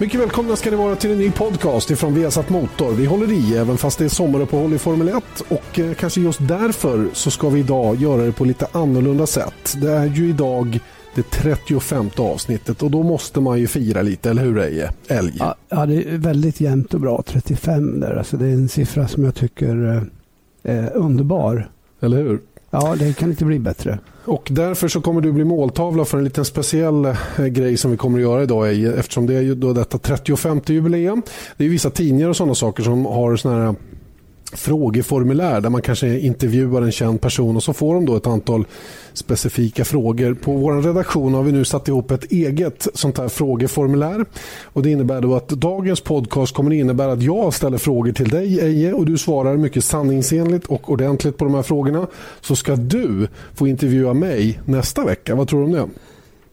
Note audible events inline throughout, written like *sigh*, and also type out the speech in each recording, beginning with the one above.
Mycket välkomna ska ni vara till en ny podcast ifrån Viasat Motor. Vi håller i även fast det är sommaruppehåll i Formel 1 och eh, kanske just därför så ska vi idag göra det på lite annorlunda sätt. Det är ju idag det 35 avsnittet och då måste man ju fira lite, eller hur Eje? Älg. Ja, ja, det är väldigt jämnt och bra. 35 där. Alltså det är en siffra som jag tycker eh, är underbar. Eller hur? Ja, det kan inte bli bättre. Och därför så kommer du bli måltavla för en liten speciell eh, grej som vi kommer att göra idag eftersom det är ju då detta 35 jubileum. Det är vissa tidningar och sådana saker som har sådana här frågeformulär där man kanske intervjuar en känd person och så får de då ett antal specifika frågor. På vår redaktion har vi nu satt ihop ett eget sånt här frågeformulär. Och det innebär då att dagens podcast kommer innebära att jag ställer frågor till dig Eje och du svarar mycket sanningsenligt och ordentligt på de här frågorna. Så ska du få intervjua mig nästa vecka. Vad tror du om det?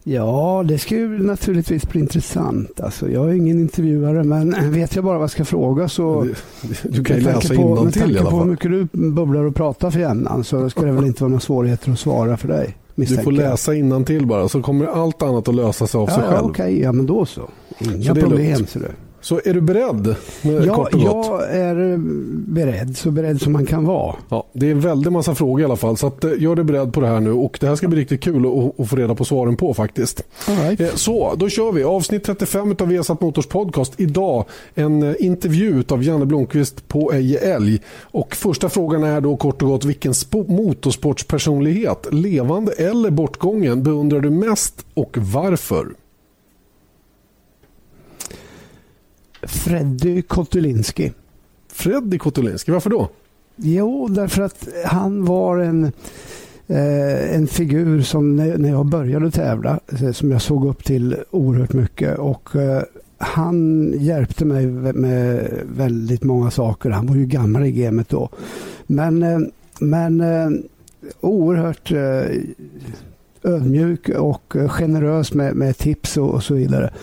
Ja, det ska ju naturligtvis bli intressant. Alltså, jag är ingen intervjuare, men *clears throat* vet jag bara vad jag ska fråga så... Du, du kan ju läsa i alla fall. på hur mycket du bubblar och pratar för jämnan så ska det väl inte vara några svårigheter att svara för dig. Du får läsa innantill bara så kommer allt annat att lösa sig av ja, sig själv. Okej, okay, ja men då så. Inga så problem. Så det. Så är du beredd? Ja, jag är beredd. Så beredd som man kan vara. Ja, det är en väldig massa frågor i alla fall. Så att, eh, gör dig beredd på det här nu. Och Det här ska bli riktigt kul att, att få reda på svaren på faktiskt. Right. Eh, så, då kör vi. Avsnitt 35 av Vesat Motors podcast. Idag en eh, intervju av Janne Blomqvist på Eje Älg. Och första frågan är då kort och gott vilken motorsportspersonlighet, levande eller bortgången, beundrar du mest och varför? Freddy Kotulinski. Freddy Kotulinski, varför då? Jo, därför att han var en, eh, en figur som när, jag började tävla eh, som jag såg upp till oerhört mycket. Och eh, han hjälpte mig med väldigt många saker. Han var ju gammal i gamet då. Men, eh, men eh, oerhört eh, ödmjuk och generös med, med tips och, och så vidare.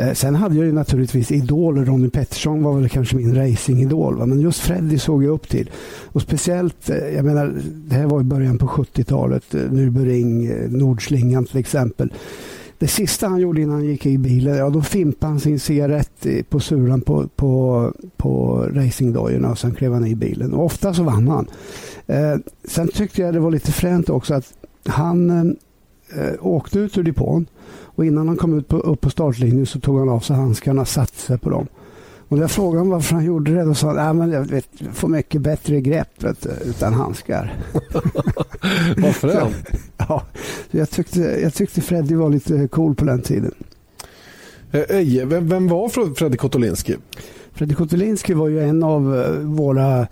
Eh, sen hade jag ju naturligtvis idoler. Ronny Pettersson var väl kanske min racingidol. Men just Freddy såg jag upp till. Och speciellt, eh, jag menar, det här var i början på 70-talet. Eh, Nürburgring, Nordslingan till exempel. Det sista han gjorde innan han gick i bilen, ja då fimpade han sin cigarett på sulan på, på, på racingdojorna och sen klev han i bilen. Och ofta så vann han. Eh, sen tyckte jag det var lite fränt också att han eh, åkte ut ur depån och innan han kom ut på, upp på startlinjen så tog han av sig handskarna och satte sig på dem. Och jag frågade honom varför han gjorde det, då sa han att jag vet, får mycket bättre grepp vet, utan handskar. *laughs* varför det? ja, jag, tyckte, jag tyckte Freddy var lite cool på den tiden. Eje, vem, vem var Freddy Kotolinski? Freddy Kotolinski var ju en av eh, våra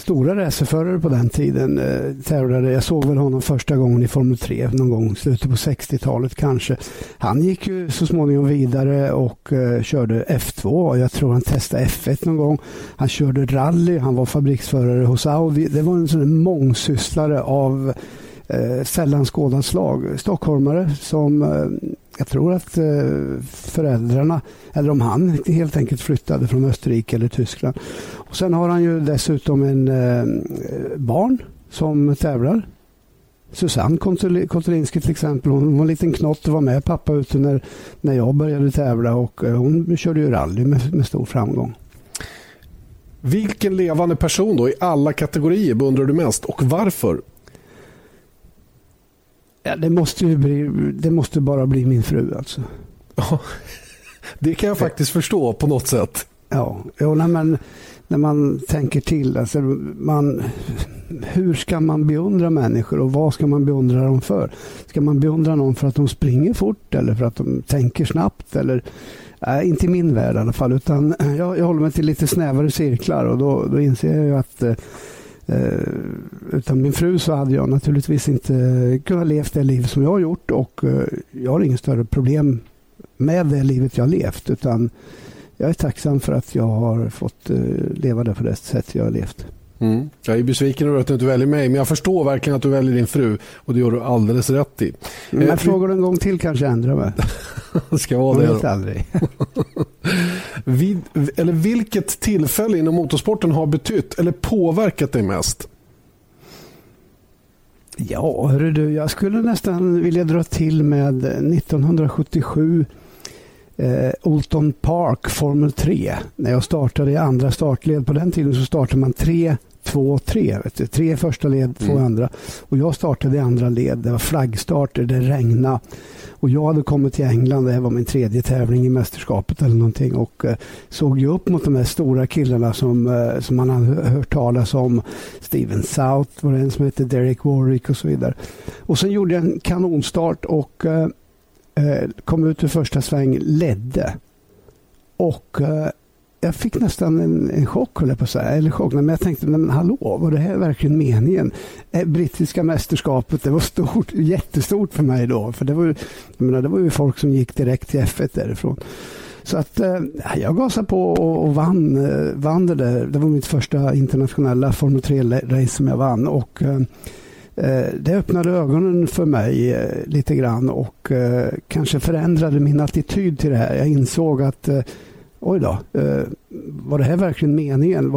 stora racerförare på den tiden eh, tävlade. Jag såg väl honom första gången i Formel 3 någon gång slutet på 60-talet kanske. Han gick ju så småningom vidare och eh, körde F2. Jag tror han testade F1 någon gång. Han körde rally. Han var fabriksförare hos Audi. Det var en sån mångsysslare av eh, sällan skådat slag. Stockholmare som eh, jag tror att eh, föräldrarna, eller om han helt enkelt flyttade från Österrike eller Tyskland. Och sen har han ju dessutom en eh, barn som tävlar. Susanne Kontulinski till exempel, hon var en liten knott och var med pappa ute när, när jag började tävla och eh, hon körde ju rally med, med stor framgång. Vilken levande person då i alla kategorier beundrar du mest och varför? Ja, det, måste ju bli, det måste bara bli min fru alltså. Ja, *laughs* det kan jag faktiskt förstå på något sätt. Ja, ja när, man, när man tänker till. Alltså man, hur ska man beundra människor och vad ska man beundra dem för? Ska man beundra någon för att de springer fort eller för att de tänker snabbt? Eller, nej, inte i min värld i alla fall. Utan eh, jag, jag håller mig till lite snävare cirklar och då, då inser jag ju att eh, eh, utan min fru så hade jag naturligtvis inte kunnat leva det liv som jag har gjort och eh, jag har inget större problem med det livet jag har levt utan jag är tacksam för att jag har fått eh, leva det på det sätt jag har levt. Mm. Jag är besviken över att du inte väljer mig, men jag förstår verkligen att du väljer din fru och det gör du alldeles rätt i. Men jag frågar du en gång till kanske jag ändrar mig. det *laughs* ska vara det. vet aldrig. *laughs* Vid, eller vilket tillfälle inom motorsporten har betytt eller påverkat dig mest? Ja, hörru du, jag skulle nästan vilja dra till med 1977 eh, Olton Park Formel 3. När jag startade i andra startled, på den tiden så startade man 3, 2, 3. Tre första led, två mm. andra. Och jag startade i andra led. Det var flaggstarter, det regnade. Och jag hade kommit till England, det här var min tredje tävling i mästerskapet eller någonting och eh, såg ju upp mot de här stora killarna som, eh, som man hade hört talas om. Steven South var det en som hette Derek Warwick och så vidare. Och sen gjorde jag en kanonstart och eh Eh, kom ut ur första sväng, ledde. Och eh, jag fick nästan en, en chock, höll jag på att säga. Eller chock, men jag tänkte, men hallå, var det här verkligen meningen? Eh, brittiska mästerskapet, det var stort, *laughs* jättestort för mig då. För det var, ju, jag menar, det var ju folk som gick direkt till F1 därifrån. Så att eh, jag gasade på och, och vann, eh, vann det där. Det var mitt första internationella Formel 3-race som jag vann. Och, eh, det öppnade ögonen för mig eh, lite grann och kanske förändrade min attityd till det här. Jag insåg att oj då, eh, var det här verkligen meningen?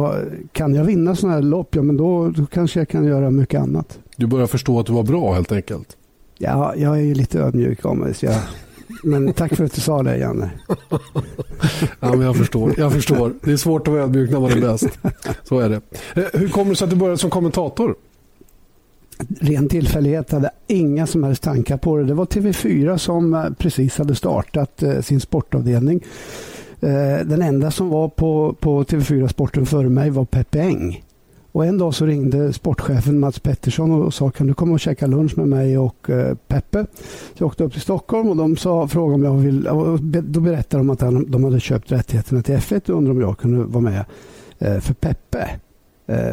Kan jag vinna sådana här lopp, ja men då, då kanske jag kan göra mycket annat. Du börjar förstå att du var bra helt enkelt? Ja, jag är ju lite ödmjuk av mig. Så jag, men tack för att du sa det, Janne. ja, men jag förstår. Jag förstår. Det är svårt att vara ödmjuk när man är bäst. Så är det. Eh, hur kommer det sig att du började som kommentator? Ren tillfällighet hade inga som helst tankar på det. Det var TV4 som eh, precis hade startat eh, sin sportavdelning. Eh, den enda som var på, på TV4 Sporten före mig var Peppe Eng. Och en dag så ringde sportchefen Mats Pettersson och sa kan du komma och käka lunch med mig och eh, Peppe. Så jag åkte upp till Stockholm och de sa, frågade om jag vill, då berättade de att de hade köpt rättigheterna till F1 och undrade om jag kunde vara med eh, för Peppe.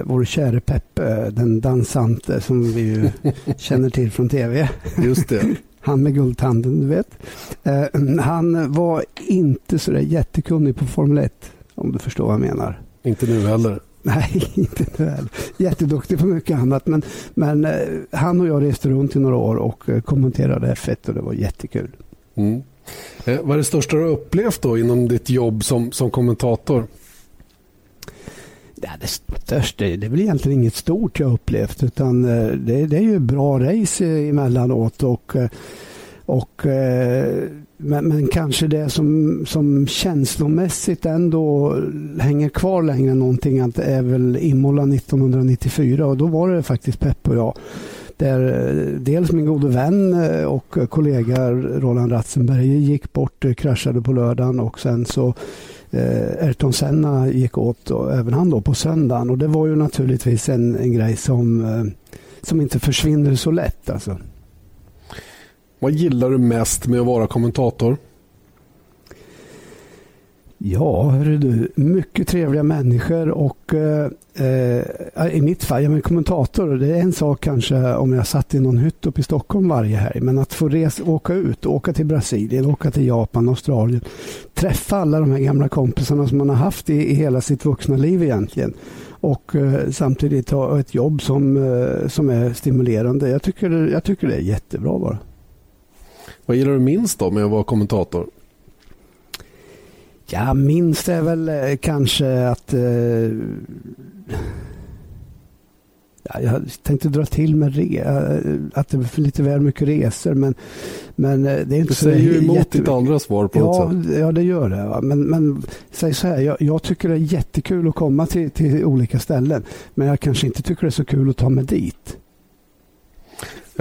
Vår käre Peppe, den dansante som vi ju *laughs* känner till från TV. Just det. *laughs* han med guldtanden, du vet. Eh, han var inte så där jättekunnig på Formel 1, om du förstår vad jag menar. Inte nu heller. Nej, *laughs* inte nu heller. Jätteduktig på mycket annat. Men, men eh, han och jag reste runt i några år och eh, kommenterade F1 och det var jättekul. Mm. Eh, vad är det största du har upplevt då inom ditt jobb som, som kommentator? Ja, det största, det är väl egentligen inget stort jag upplevt utan eh, det, det är ju bra race emellanåt och, eh, och eh, men, men, kanske det som, som känslomässigt ändå hänger kvar längre än någonting är väl Imola 1994 och då var det faktiskt Peppe och jag. Där dels min gode vän och kollega Roland Ratzenberger gick bort, kraschade på lördagen och sen så eh, Ayrton Senna gick åt, och även han då på söndagen. Och det var ju naturligtvis en, en grej som, eh, som inte försvinner så lätt. Alltså. Vad gillar du mest med att vara kommentator? Ja, hörru du, mycket trevliga människor och eh, eh, i mitt fall, jag är kommentator, det är en sak kanske om jag satt i någon hytt uppe i Stockholm varje helg, men att få resa, åka ut, åka till Brasilien, åka till Japan, Australien, träffa alla de här gamla kompisarna som man har haft i, i hela sitt vuxna liv egentligen och eh, samtidigt ha ett jobb som, eh, som är stimulerande. Jag tycker, jag tycker det är jättebra bara. Vad gillar du minst då med att vara kommentator? Ja, minst är väl eh, kanske att eh, ja, jag tänkte dra till med re, eh, att det är lite väl mycket resor men, men det är inte du säger ju emot ditt andra svar på ja, något sätt. Ja, det gör det. Va? Men, men säg så här, jag, jag, tycker det är jättekul att komma till, till olika ställen men jag kanske inte tycker det är så kul att ta mig dit.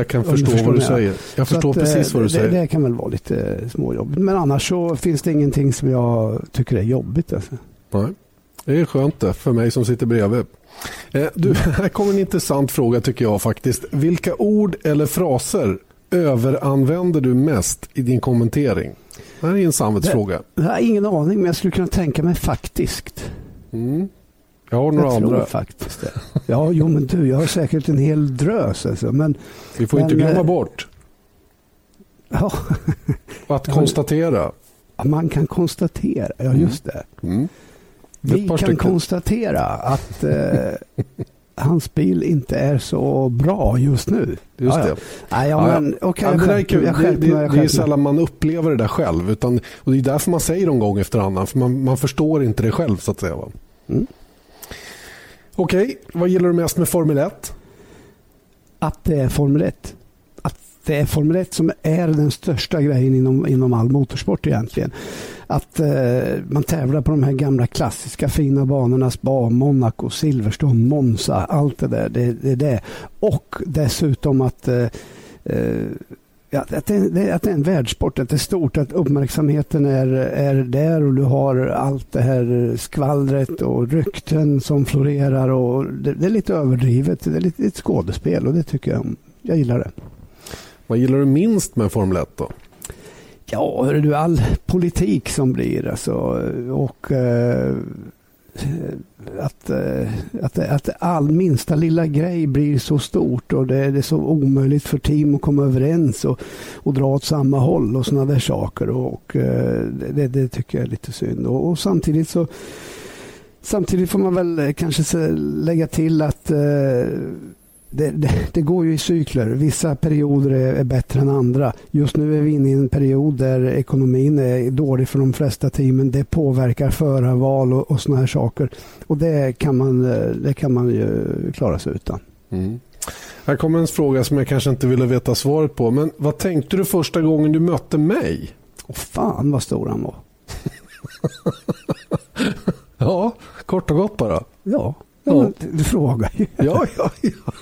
Jag kan förstå vad du säger. Jag förstår att, precis vad du det, säger. Det kan väl vara lite småjobbigt. Men annars så finns det ingenting som jag tycker är jobbigt. Alltså. Nej, det är skönt det för mig som sitter bredvid. Eh, du, *laughs* här kommer en intressant fråga tycker jag faktiskt. Vilka ord eller fraser överanvänder du mest i din kommentering? Det här är en samvetsfråga. Det, jag har ingen aning men jag skulle kunna tänka mig faktiskt. Mm. Jag har några jag andra. Tror faktiskt det. Ja, jo men du, jag har säkert en hel drös. Alltså. Men, Vi får men, inte glömma äh, bort. Ja. Att konstatera. Ja, man kan konstatera, ja mm. just det. Mm. Vi kan stycken. konstatera att eh, *laughs* hans bil inte är så bra just nu. Just ja, det. Ja. ja, men, okay, ja, det, är kul. det, det, det är sällan man upplever det där själv. Utan, och det är därför man säger det gång efter annan. För man, man förstår inte det själv så att säga. Mm. Okej, okay. vad gillar du mest med Formel 1? Att det är Formel 1. Att det är Formel 1 som är den största grejen inom, inom all motorsport egentligen. att eh, man tävlar på de här gamla klassiska fina banorna. Spa, Monaco, Silverstone, Monza, allt det där. Det, det det. Och dessutom att eh, eh Ja, att, det, att det är en världssport, att det är stort, att uppmärksamheten är, är där och du har allt det här skvallret och rykten som florerar. och Det, det är lite överdrivet, det är lite ett skådespel och det tycker jag Jag gillar det. Vad gillar du minst med Formel 1 då? Ja, hör du, all politik som blir alltså och eh, att, eh, att, att all minsta lilla grej blir så stort och det är så omöjligt för team att komma överens och, och dra åt samma håll och sådana där saker. Och, eh, det, det, tycker jag är lite synd. Och, och, samtidigt så Samtidigt får man väl eh, kanske lägga till att det, det, det, går ju i cykler. Vissa perioder är, är, bättre än andra. Just nu är vi inne i en period där ekonomin är dålig för de flesta teamen. Det påverkar förarval och, och såna här saker. Och det kan man, det kan man ju klara sig utan. Mm. Här kommer en fråga som jag kanske inte ville veta svaret på. Men vad tänkte du första gången du mötte mig? Åh fan vad stor han var. *laughs* ja, kort och gott bara. Ja. Ja. Du frågar ju. Ja, ja, ja. *laughs*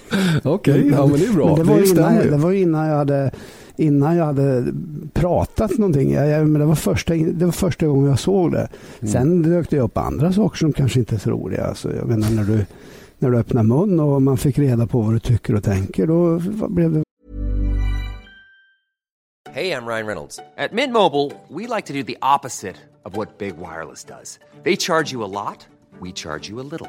Okej, okay, ja, men det är bra. Men det, var det, innan, det var innan jag hade innan jag hade pratat någonting. Jag, jag, men det, var första, det var första gången jag såg det. Mm. Sen dök det upp andra saker som kanske inte är så roliga. Alltså, jag menar när du, när du öppnar mun och man fick reda på vad du tycker och tänker. Då blev det... Hej, jag Ryan Reynolds. På Mint Mobile, we like to do the opposite of what Big Wireless does. They charge you a lot. we charge you a little.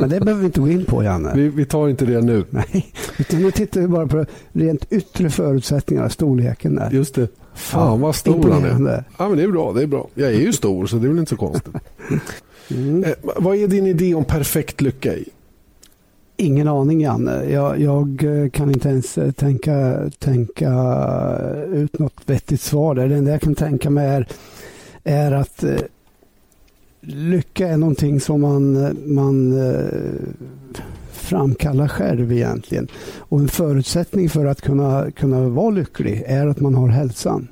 Men det behöver vi inte gå in på, Janne. Vi, vi tar inte det nu. *laughs* Nej, utan nu tittar vi bara på rent yttre förutsättningar, storleken där. Just det. Fan vad stor han är. Ja, men det är bra, det är bra. Jag är ju stor så det är väl inte så konstigt. *laughs* Mm. Eh, vad är din idé om perfekt lycka i? Ingen aning Janne. Jag, jag, eh, kan inte ens eh, tänka, tänka ut något vettigt svar där. Det enda jag kan tänka mig är, är att eh, lycka är någonting som man, man eh, framkallar själv egentligen. Och en förutsättning för att kunna, kunna vara lycklig är att man har hälsan.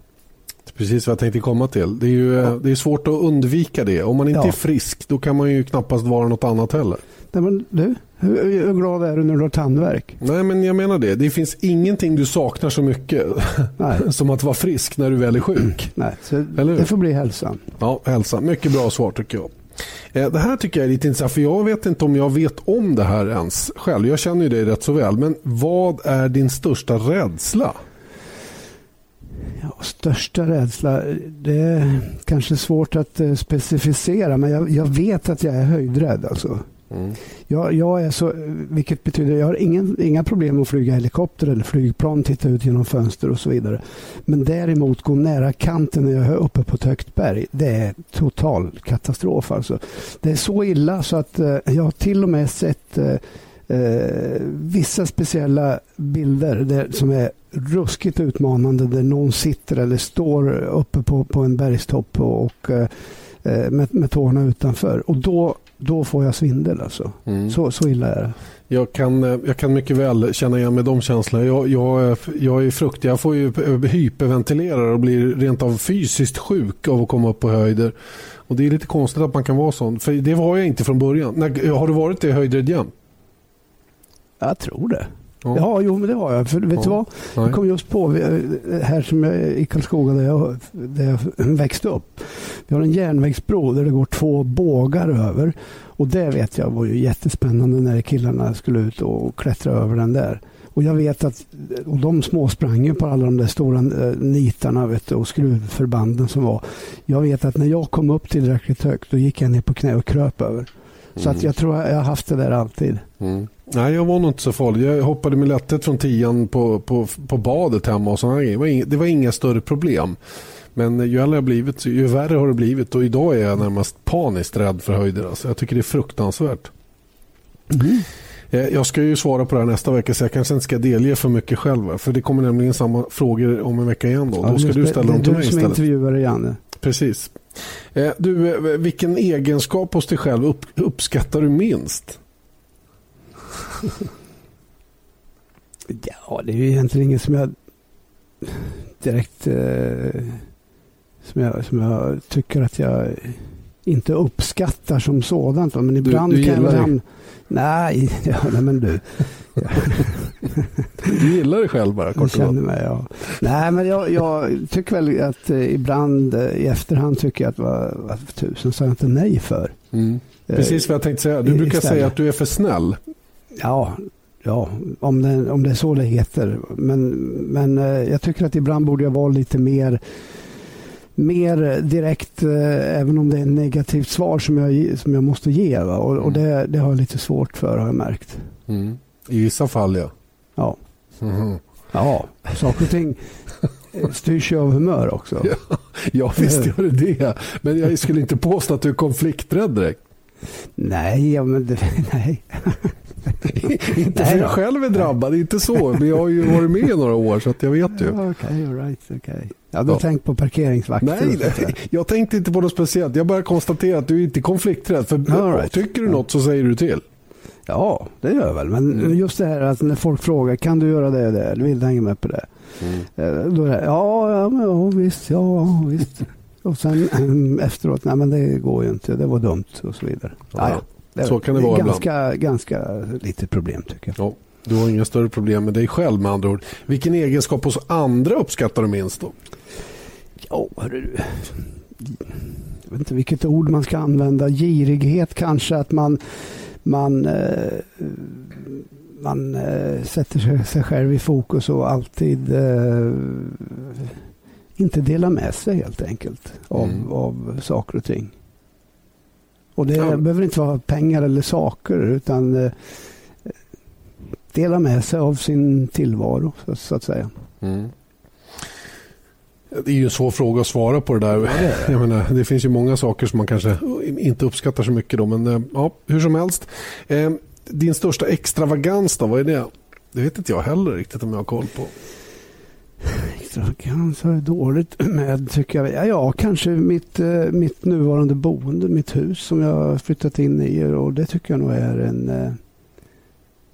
Precis vad jag tänkte komma till. Det är ju ja. det är svårt att undvika det. Om man inte ja. är frisk då kan man ju knappast vara något annat heller. Nej, men du, hur, glad är du när du har tandvärk? Nej, men jag menar det. Det finns ingenting du saknar så mycket *laughs* som att vara frisk när du väl är sjuk. Nej, så det får bli hälsan. Ja, hälsan. Mycket bra svar tycker jag. Eh, det här tycker jag är lite intressant för jag vet inte om jag vet om det här ens själv. Jag känner ju dig rätt så väl. Men vad är din största rädsla? Ja, största rädsla, det är kanske svårt att eh, specificera men jag, jag vet att jag är höjdrädd. Alltså. Mm. Jag, jag, är så, vilket betyder jag har ingen, inga problem att flyga helikopter eller flygplan, titta ut genom fönster och så vidare. Men däremot gå nära kanten när jag är uppe på ett högt berg, det är total katastrof. Alltså. Det är så illa så att eh, jag har till och med sett eh, eh, vissa speciella bilder där, som är ruskigt utmanande där någon sitter eller står uppe på, på en bergstopp och, och eh, eh med, med tårna utanför. Och då då får jag svindel. Alltså. Mm. Så, så illa är det. Jag kan, eh, jag kan mycket väl känna igen med de känslorna. Jag, jag, jag är fruktig. Jag får ju hyperventilera och blir rent av fysiskt sjuk av att komma upp på höjder. Och Det är lite konstigt att man kan vara sån. För det var jag inte från början. När, har du varit det höjdrädd jämt? Jag tror det. Ja. ja, jo men det har jag. För vet ja. du vad? Jag kom just på, här som jag, i Karlskoga där jag, där jag *clears throat* växte upp. Vi har en järnvägsbro där det går två bågar över. Och det vet jag var ju jättespännande när killarna skulle ut och klättra över den där. Och jag vet att och de små sprang ju på alla de där stora eh, nitarna vet du, och skruvförbanden som var. Jag vet att när jag kom upp tillräckligt högt då gick jag ner på knä och kröp över. Så att mm. jag tror jag har haft det där alltid. Mm. Nej, jag var nog inte så farlig. Jag hoppade med lätthet från tian på, på, på badet hemma och sådana grejer. Det var inga större problem. Men ju äldre jag blivit, ju värre har det blivit. Och idag är jag närmast paniskt rädd för höjder. Alltså jag tycker det är fruktansvärt. Mm. Jag ska ju svara på det här nästa vecka så jag kanske inte ska delge för mycket själv. För det kommer nämligen samma frågor om en vecka igen. Då, ja, då ska du ställa dem till mig istället. Du som intervjuar Janne. Precis. Eh, du, eh, vilken egenskap hos dig själv upp, uppskattar du minst? *laughs* ja, det är ju egentligen inget som jag direkt eh, som, jag, som jag tycker att jag inte uppskattar som sådant. Men ibland du, du kan jag... Nej, *laughs* ja, nej, men du. *laughs* du gillar dig själv bara, kort och. Mig, ja. Nej, men jag, jag, tycker väl att eh, ibland eh, i efterhand tycker jag att vad, vad tusen sa jag inte nej för. Mm. Precis vad jag tänkte säga. Du brukar Istället. säga att du är för snäll. Ja, ja om, det, om det är så det heter. Men, men eh, jag tycker att ibland borde jag vara lite mer mer direkt, eh, även om det är ett negativt svar som jag, som jag måste ge. Va? Och, och mm. det, det, har jag lite svårt för har jag märkt. Mm. I vissa fall ja. Ja. Mm. Ja, saker och ting styrs ju av humör också. Ja, ja visst gör det det. Men jag skulle inte påstå att du är konflikträdd direkt. Nej, ja, men det, *laughs* nej. *laughs* inte för jag själv är drabbad, inte så. Men jag har ju varit med i några år så att jag vet ju. Okej, okay, right, okay. Ja, du ja. tänkt på parkeringsvakter? Nej, nej, jag tänkte inte på något speciellt. Jag bara konstaterar att du är inte är konflikträdd. För right. tycker du något så säger du till. Ja, det gör jag väl. Men mm. just det här att när folk frågar kan du göra det och det? Eller vill du hänga med på det? Mm. Eh, då är det, ja, ja, men, ja, visst, ja, visst. och sen ähm, *laughs* efteråt, nej men det går ju inte, det var dumt och så vidare. Ja, ja. Så kan det, vara ganska, ibland. Ganska lite problem tycker jag. Ja, du har inga större problem med dig själv med andra ord. Vilken egenskap hos andra uppskattar du minst då? Ja, hörru du. Jag vet inte vilket ord man ska använda. Girighet kanske, att man, man, eh, man eh, sätter sig själv i fokus och alltid eh, inte delar med sig helt enkelt av, mm. av saker och ting. Och det ja. behöver inte vara pengar eller saker utan dela med sig av sin tillvaro så, att säga. Mm. Det är ju en svår fråga att svara på det där. Ja, Jag menar, det finns ju många saker som man kanske inte uppskattar så mycket. Då, men eh, ja, hur som helst. Eh, din största extravagans då, vad är det? Det vet inte jag heller riktigt om jag har koll på. Har jag dåligt med tycker jag. Ja, ja kanske mitt, eh, mitt nuvarande boende, mitt hus som jag har flyttat in i. Och det tycker jag nog är en,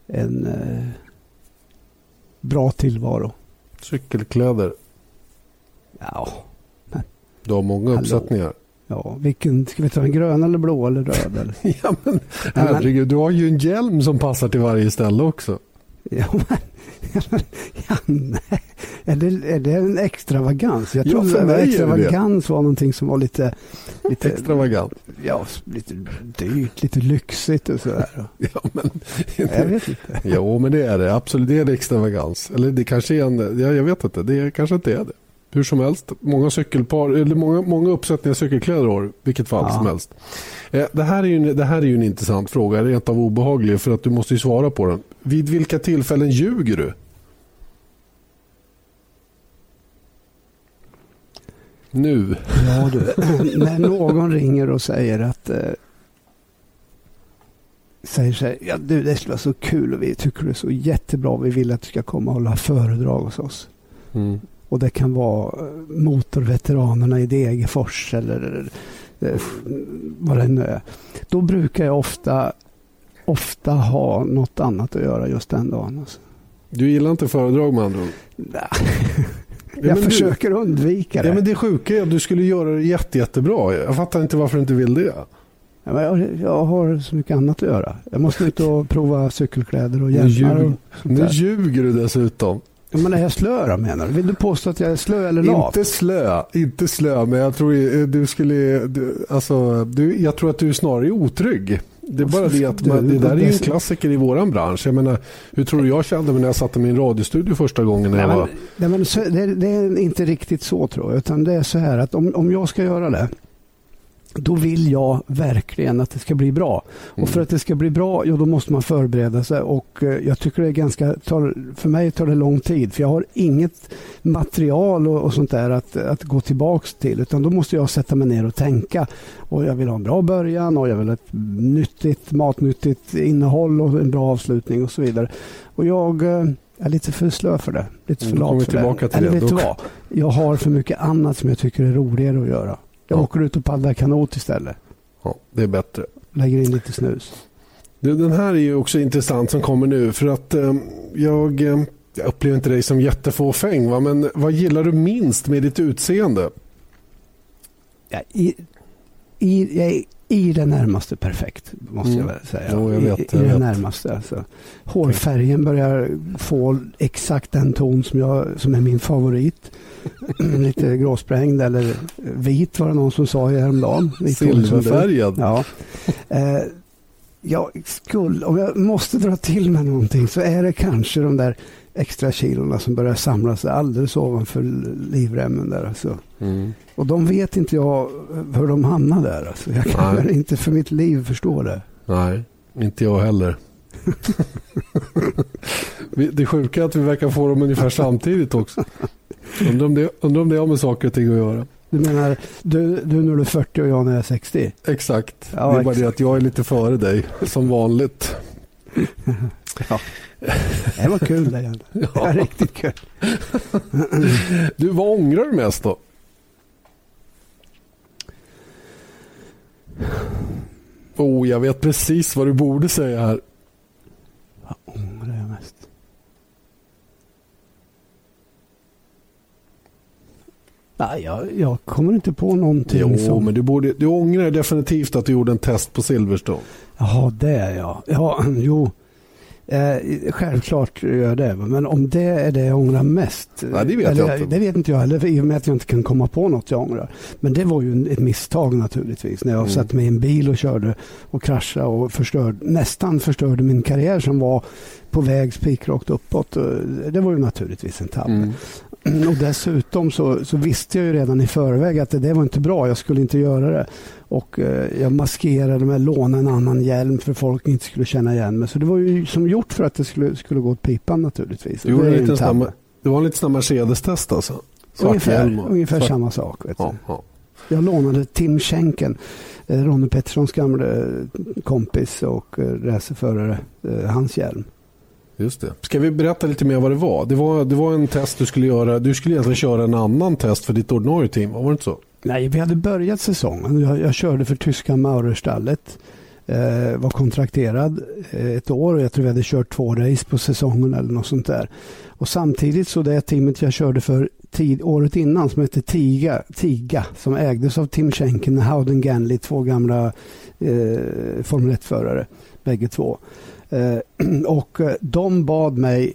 en bra tillvaro. Cykelkläder. Ja. Men, du har många uppsättningar. Ja, vilken, ska vi ta en grön eller blå eller röd? Eller? *laughs* ja, men herregud, du har ju en hjälm som passar till varje ställe också. Ja, men, *laughs* ja, nej. Är, det, är det en extravagans? Jag trodde ja, att extravagans var någonting som var lite... lite Extravagant? Ja, lite dyrt, lite lyxigt och sådär. Ja, men, jag vet inte. Jo, men det är det. Absolut, det är det extravagans. Eller det kanske är en... Ja, jag vet inte. Det kanske inte är det. Hur som helst, många cykelpar, eller många, många uppsättningar cykelkläder har vilket fall ja. som helst. Eh, det, här är ju, det här är ju en intressant fråga, rent av obehaglig, för att du måste ju svara på den. Vid vilka tillfällen ljuger du? Nu. Ja, du. *laughs* När någon ringer och säger att eh, säger så här, ja du det skulle vara så kul och vi tycker det är så jättebra. Vi vill att du ska komma och hålla föredrag hos oss. Mm. Och det kan vara eh, motorveteranerna i Degerfors eller eh, vad det nu är. Då brukar jag ofta, ofta ha något annat att göra just den dagen. Alltså. Du gillar inte föredrag med andra ord? Jag ja, försöker du, undvika det. Ja, men det sjuka är att du skulle göra det jätte, jättebra. Jag fattar inte varför du inte vill det. Ja, jag, jag, har så mycket annat att göra. Jag måste ut och prova cykelkläder och hjälmar. Nu, nu ljuger du dessutom. Men är jag slö då menar du? Vill du påstå att jag är slö eller lat? Inte slö, inte slö, men jag tror du skulle, du, alltså, du, jag tror att du är snarare otrygg. Det är bara det att man, det där är ju en klassiker i våran bransch. Jag menar, hur tror du jag kände mig när jag satte min radiostudio första gången? När nej, jag var... nej, men det, det, är inte riktigt så tror jag. Utan det är så här att om, om jag ska göra det då vill jag verkligen att det ska bli bra. Mm. Och för att det ska bli bra, ja, då måste man förbereda sig. Och eh, jag tycker det är ganska, tar, för mig tar det lång tid. För jag har inget material och, och sånt där att, att gå tillbaks till. Utan då måste jag sätta mig ner och tänka. Och jag vill ha en bra början och jag vill ha ett nyttigt, matnyttigt innehåll och en bra avslutning och så vidare. Och jag eh, är lite för slö för det. Lite för Mm, kommer lat för tillbaka det. till Eller det. vet du vad? Jag har för mycket annat som jag tycker är roligare att göra. Jag Ja. åker ut och paddlar kanot istället. Ja, det är bättre. Lägger in lite snus. Du, den här är ju också intressant som kommer nu för att eh, jag, eh, jag upplever inte dig som jättefåfäng va? men vad gillar du minst med ditt utseende? Ja, i, i, jag är i det närmaste perfekt, måste Mm. jag väl säga. Jo, jag vet, I, i jag det vet. närmaste. Alltså. Hårfärgen börjar få exakt den ton som, jag, som är min favorit. *clears throat* Lite gråsprängd eller vit var det någon som sa häromdagen. Silverfärgad? Ja. Eh, jag skulle, om jag måste dra till med någonting så är det kanske de där extra kilorna som börjar samla sig alldeles ovanför livremmen där. Alltså. Mm. Och de vet inte jag hur de hamnar där. Alltså. Jag kan Nej. *laughs* inte för mitt liv förstå det. Nej, inte jag heller. *laughs* Det sjuka är att vi verkar få dem ungefär samtidigt också. Undrar om det, undrar om det har med saker och ting att göra. Du menar, du, du när du är 40 och jag när jag är 60? Exakt. Ja, det är bara det exakt. att jag är lite före dig, som vanligt. Det var kul det igen. Det var riktigt kul. Du, vad ångrar du mest då? Oh, jag vet precis vad du borde säga här. Vad ångrar jag mest? Nej, jag, jag kommer inte på någonting Jo, som... men du, borde, du ångrar definitivt att du gjorde en test på Silverstone. Jaha, det ja. Ja, *clears throat* jo. Eh, självklart gör jag det. Men om det är det jag ångrar mest. Nej, det vet eller, jag inte. Det vet inte jag heller. I och med att jag inte kan komma på något jag ångrar. Men det var ju ett misstag naturligtvis. När jag Mm. satte mig i en bil och körde och kraschade och förstörde, nästan förstörde min karriär som var på väg spikrakt uppåt. Och Det var ju naturligtvis en tabbe. Mm. Och dessutom så, så visste jag ju redan i förväg att det, det var inte bra. Jag skulle inte göra det. Och eh, jag maskerade med att låna en annan hjälm för folk inte skulle känna igen mig. Så det var ju som gjort för att det skulle, skulle gå åt pipan naturligtvis. Du Det en snabb, det var en liten snabb Mercedes-test alltså? Svart Ungefär, och- ungefär svart- samma sak. Vet Ja, ja. Jag lånade Tim Schenken, eh, Ronny Petterssons gamla kompis och eh, racerförare, eh, hans hjälm. Just det. Ska vi berätta lite mer vad det var? Det var, det var en test du skulle göra. Du skulle egentligen köra en annan test för ditt ordinarie team. Var det inte så? Nej, vi hade börjat säsongen. Jag, jag körde för tyska Maurerstallet. Eh, var kontrakterad eh, ett år och jag tror vi hade kört två race på säsongen eller något sånt där. Och samtidigt så det teamet jag körde för tid, året innan som hette Tiga, Tiga som ägdes av Tim Schenken och Howden Ganley, två gamla eh, Formel 1-förare, bägge två. Eh, *clears throat* och eh, de bad mig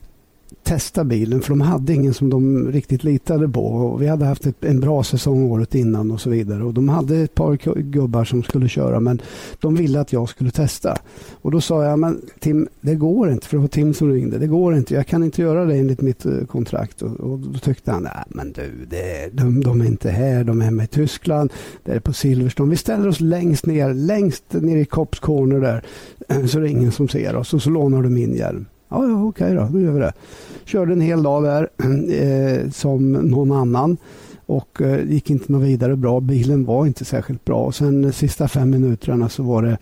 testa bilen för de hade ingen som de riktigt litade på. Och vi hade haft ett, en bra säsong året innan och så vidare. Och de hade ett par gubbar som skulle köra men de ville att jag skulle testa. Och då sa jag, men Tim, det går inte, för det var Tim som ringde. Det går inte, jag kan inte göra det enligt mitt eh, kontrakt. Och, och då tyckte han, nej men du, det, de, de är inte här, de är hemma i Tyskland, det är på Silverstone. Vi ställer oss längst ner, längst ner i Cops Corner där, *clears throat* så det är ingen som ser oss. Och så lånar du min hjälm. Ja, ja okej då, då gör vi det. Körde en hel dag där *clears throat* eh, som någon annan och eh, gick inte något vidare bra. Bilen var inte särskilt bra. Och sen de sista fem minuterna så var det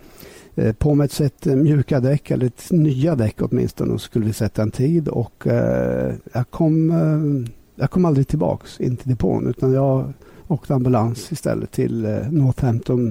eh, på med ett sätt eh, mjuka däck, eller ett nya däck åtminstone, och så skulle vi sätta en tid. Och eh, jag, kom, eh, jag kom aldrig tillbaks in till depån utan jag åkte ambulans istället till eh, Northampton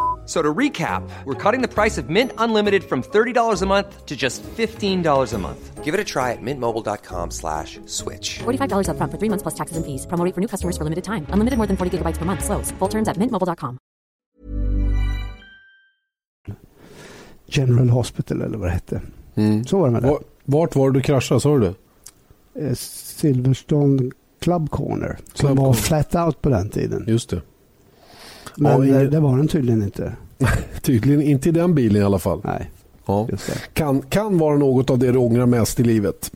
F- So to recap, we're cutting the price of Mint Unlimited from $30 a month to just $15 a month. Give it a try at mintmobile.com slash switch. $45 upfront for three months plus taxes and fees. Promo rate for new customers for limited time. Unlimited more than 40 gigabytes per month. Slows. Full terms at mintmobile.com. General Hospital eller vad det hette. Så var det med det. Var- Vart var du kraschade, sa du? Eh, Silverstone Club Corner. Som Club var Corner. flat out på den tiden. Just det. Men Ja, eh, det var den tydligen inte. *laughs* Tydligen inte i den bilen i alla fall. Nej, Ja. Kan, kan vara något av det du ångrar mest i livet.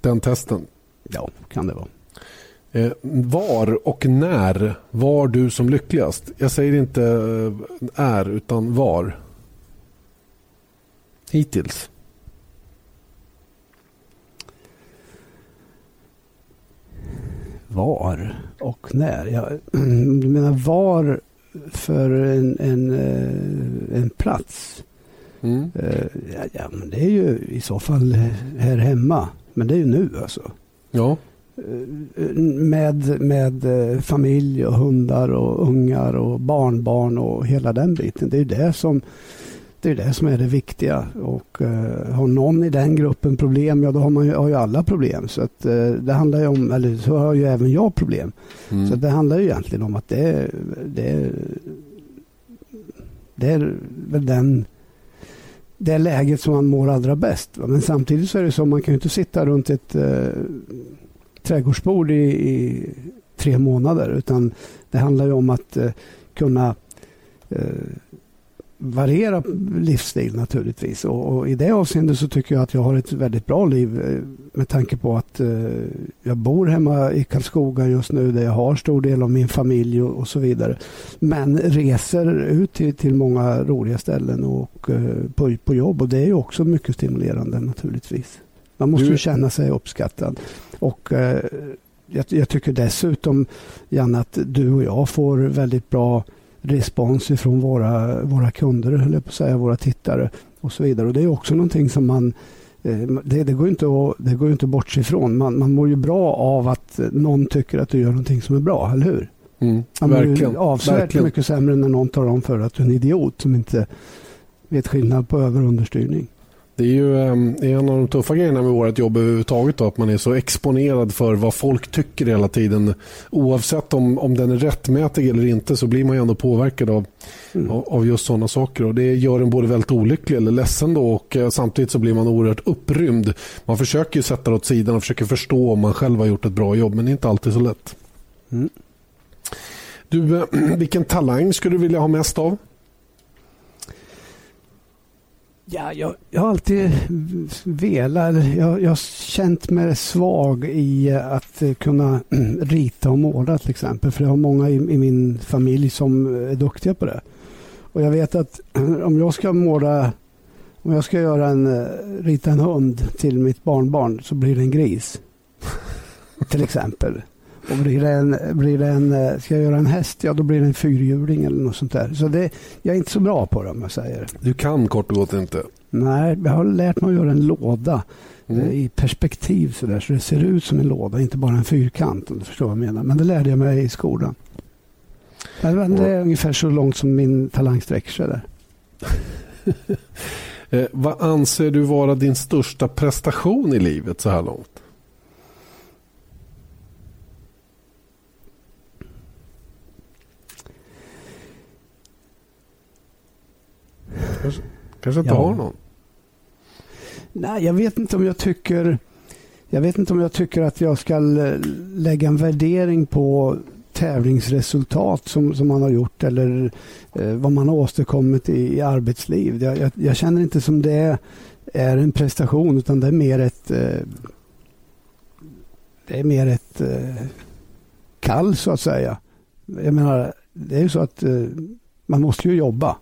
Den testen. Ja, kan det vara. Eh, var och när var du som lyckligast? Jag säger inte eh, är, utan var. Hittills. Var och när? Jag, *clears throat* du menar var för en, en, eh, en plats? Mm. Eh, Ja, ja, men det är ju i så fall här hemma. Men det är ju nu alltså. Ja. Eh, Med, med familj och hundar och ungar och barnbarn och hela den biten. Det är ju det som, det, är det, som är det viktiga. Och eh, har någon i den gruppen problem, ja då har, man ju, har ju alla problem. Så att, eh, det handlar ju om, eller så har ju även jag problem. Mm. Så det handlar ju egentligen om att det, det, det är väl den det läget som man mår allra bäst. va. Men samtidigt så är det så man kan ju inte sitta runt ett eh, trädgårdsbord i, i tre månader utan det handlar ju om att eh, kunna eh, variera livsstil naturligtvis. Och, och i det avseendet så tycker jag att jag har ett väldigt bra liv eh, med tanke på att eh, jag bor hemma i Karlskoga just nu där jag har stor del av min familj och, och så vidare. Men reser ut till, till många roliga ställen och eh, på, på jobb och det är ju också mycket stimulerande naturligtvis. Man måste Du- ju känna sig uppskattad. Och eh, jag, jag tycker dessutom, Janne, att du och jag får väldigt bra respons ifrån våra, våra kunder, jag på att säga, våra tittare och så vidare. Och det är också någonting som man eh, det, det, går inte att, det går ju inte att bortse ifrån. Man, man mår ju bra av att eh, någon tycker att du gör någonting som är bra, eller hur? Mm. Man mår Verkligen. ju avsevärt Verkligen. mycket sämre när någon talar om för att du är en idiot som inte vet skillnad på över och understyrning. Det är ju det är en av de tuffa grejerna med vårt jobb överhuvudtaget. Då, att man är så exponerad för vad folk tycker hela tiden. Oavsett om, om den är rättmätig eller inte så blir man ju ändå påverkad av, Mm. av, av just sådana saker. Och Det gör en både väldigt olycklig eller ledsen då och eh, samtidigt så blir man oerhört upprymd. Man försöker ju sätta det åt sidan och försöker förstå om man själv har gjort ett bra jobb men det är inte alltid så lätt. Mm. Du, eh, *clears throat* vilken talang skulle du vilja ha mest av? Ja, jag, jag har alltid velat, jag, jag har känt mig svag i att kunna *clears throat* rita och måla till exempel. För jag har många i, i min familj som är duktiga på det. Och jag vet att *clears throat* om jag ska måla, om jag ska göra en, eh, rita en hund till mitt barnbarn så blir det en gris. *laughs* till exempel. Och blir det en, blir det en, eh, ska jag göra en häst, ja då blir det en fyrhjuling eller något sånt där. Så det, jag är inte så bra på det om jag säger. Du kan kort och gott inte. Nej, jag har lärt mig att göra en låda Mm. eh, i perspektiv så, där, så det ser ut som en låda, inte bara en fyrkant om du förstår vad jag menar. Men det lärde jag mig i skolan. Men det är ungefär så långt som min talang sträcker sig där. *laughs* Eh, vad anser du vara din största prestation i livet så här långt? Kanske, kanske inte Ja. har någon. Nej, jag vet inte om jag tycker jag vet inte om jag tycker att jag ska lägga en värdering på tävlingsresultat som, som man har gjort eller eh, vad man har åstadkommit i, i arbetsliv. Jag, jag, jag känner inte som det är en prestation utan det är mer ett eh, det är mer ett eh, kall så att säga. Jag menar, det är ju så att eh, man måste ju jobba.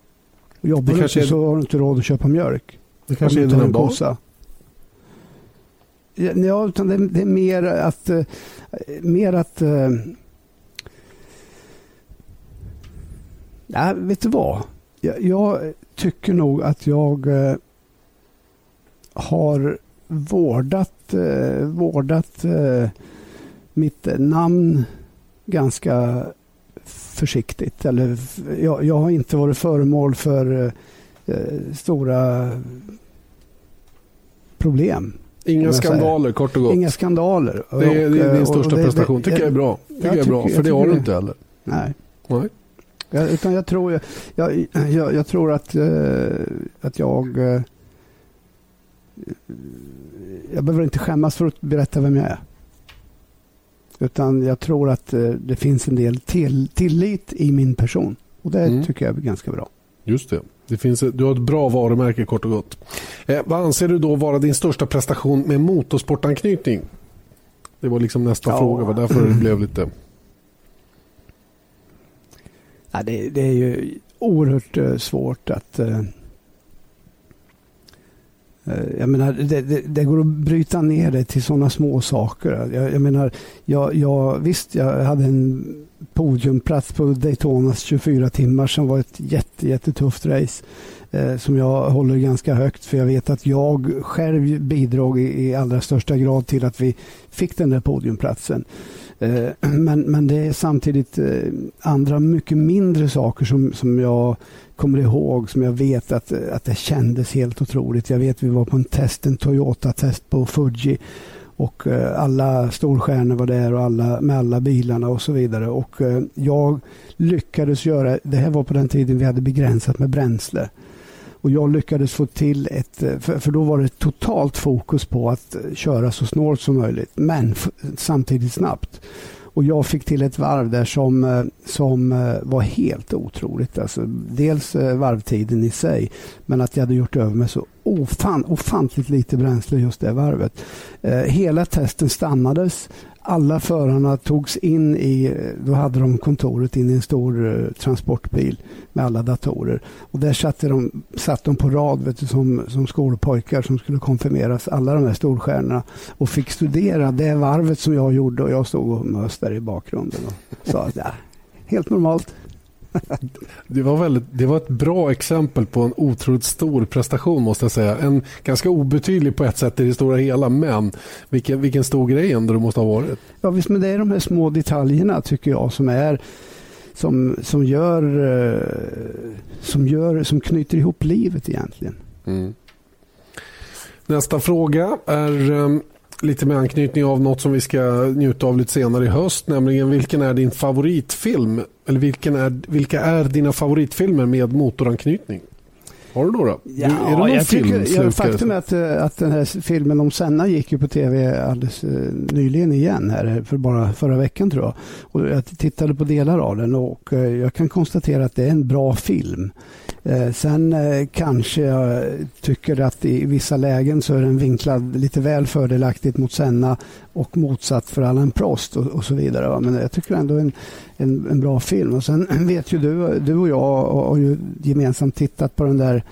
Jobbar Det du inte är- så har du inte råd att köpa mjölk. Det kanske är inte dina en kossa. Ja, utan det, det är mer att... eh, Mer att... eh, Ja, vet du vad? Jag, jag tycker nog att jag eh, har vårdat, vårdat mitt namn ganska försiktigt. Eller, jag, jag har inte varit föremål för eh, eh, stora problem. Inga skandaler kort och gott. Inga skandaler. Det är, Och, din eh, största och det- prestation. det- tycker jag är bra. Tycker jag jag är bra. tycker- För det har du inte heller. Nej. Nej. Jag, utan jag tror, jag, jag, jag, tror att, eh, att jag... jag behöver inte skämmas för att berätta vem jag är. Utan jag tror att eh, det finns en del till, tillit i min person. Och det mm. tycker jag är ganska bra. Just det. det finns, du har ett bra varumärke kort och gott. Eh, vad anser du då vara din största prestation med motorsportanknytning? Det var liksom nästa ja. fråga. var därför det blev lite... Ja, det, det är ju oerhört uh, svårt att... Eh, jag menar, det, det, det, går att bryta ner det till sådana små saker. Jag, jag menar, jag, jag, visst, jag hade en podiumplats på Daytonas 24 timmar som var ett jätte, jättetufft race eh, som jag håller ganska högt för jag vet att jag själv bidrog i, i allra största grad till att vi fick den där podiumplatsen. Eh, men, men det är samtidigt eh, andra mycket mindre saker som, som jag kommer ihåg som jag vet att, att det kändes helt otroligt. Jag vet vi var på en test, en Toyota-test på Fuji och eh, alla storstjärnor var där och alla, med alla bilarna och så vidare. Och jag lyckades göra, det här var på den tiden vi hade begränsat med bränsle. Och jag lyckades få till ett, eh, för, då var det totalt fokus på att eh, köra så snålt som möjligt, men samtidigt snabbt. Och jag fick till ett varv där som, eh, som var helt otroligt. Alltså, dels varvtiden i sig, men att jag hade gjort över med så ofan, ofantligt lite bränsle just det varvet. hela testen stannades alla förarna togs in i, då hade de kontoret in i en stor eh, transportbil med alla datorer. Och där satt de, satt de på rad vet du, som, som skolpojkar som skulle konfirmeras, alla de här storstjärnorna. Och fick studera det varvet som jag gjorde och jag stod och mös där i bakgrunden och sa att ja, helt normalt. Det var, väldigt, det var ett bra exempel på en otroligt stor prestation måste jag säga. En ganska obetydlig på ett sätt i det stora hela men vilken, vilken stor grej ändå det måste ha varit. Ja visst men det är de här små detaljerna tycker jag som är som, som gör eh, som gör som knyter ihop livet egentligen. Mm. Nästa fråga är um, lite med anknytning av något som vi ska njuta av lite senare i höst, nämligen vilken är din favoritfilm? Eller vilken är, vilka är dina favoritfilmer med motoranknytning? Har du några? Ja, är det någon jag film? Tycker, ja, faktum är att, eh, att den här filmen om Senna gick ju på tv alldeles eh, nyligen igen här för bara förra veckan tror jag. Och jag tittade på delar av den och eh, jag kan konstatera att det är en bra film. Eh, sen eh, kanske jag tycker att i vissa lägen så är den vinklad lite väl fördelaktigt mot Senna och motsatt för Allan Prost och, och så vidare. Men jag tycker ändå en, en, en, bra film. Och sen *clears throat* vet ju du, du och jag har ju gemensamt tittat på den där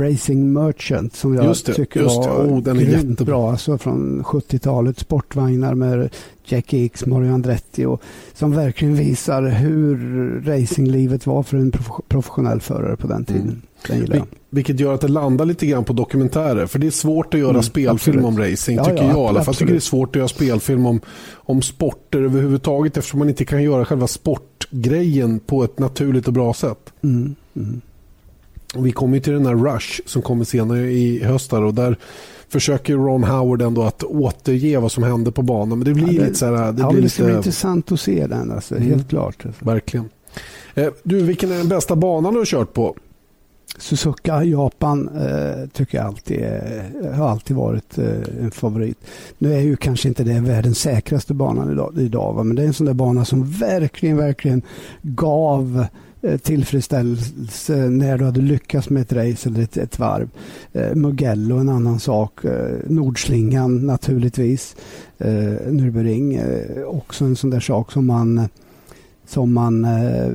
Racing Merchant som jag det, tycker just var oh, den är grymt bra. Alltså från 70-talet, sportvagnar med Jackie X, Mario Andretti och som verkligen visar hur racinglivet var för en professionell förare på den tiden. Mm. vilket gör att det landar lite grann på dokumentärer. För det är svårt att göra mm, spelfilm absolut. om racing, tycker ja, jag i alla fall. Jag tycker det är svårt att göra spelfilm om, om sporter överhuvudtaget eftersom man inte kan göra själva sportgrejen på ett naturligt och bra sätt. Mm, mm. Och vi kommer till den här Rush som kommer senare i höst och där försöker Ron Howard ändå att återge vad som hände på banan. Men det blir ja, det, lite så här... Det, ja, blir det ska lite... bli intressant att se den, alltså, mm. helt klart. Alltså. Verkligen. Eh, du, vilken är den bästa banan du har kört på? Suzuka, Japan, eh, tycker jag alltid är, har alltid varit eh, en favorit. Nu är ju kanske inte det världens säkraste banan idag, idag va? men det är en sån där bana som verkligen, verkligen gav Eh, Eh, tillfredsställelse när du hade lyckats med ett race eller ett, ett varv. Eh, Mugello en annan sak. Eh, Nordslingan naturligtvis. Nürburgring också en sån där sak som man som man eh,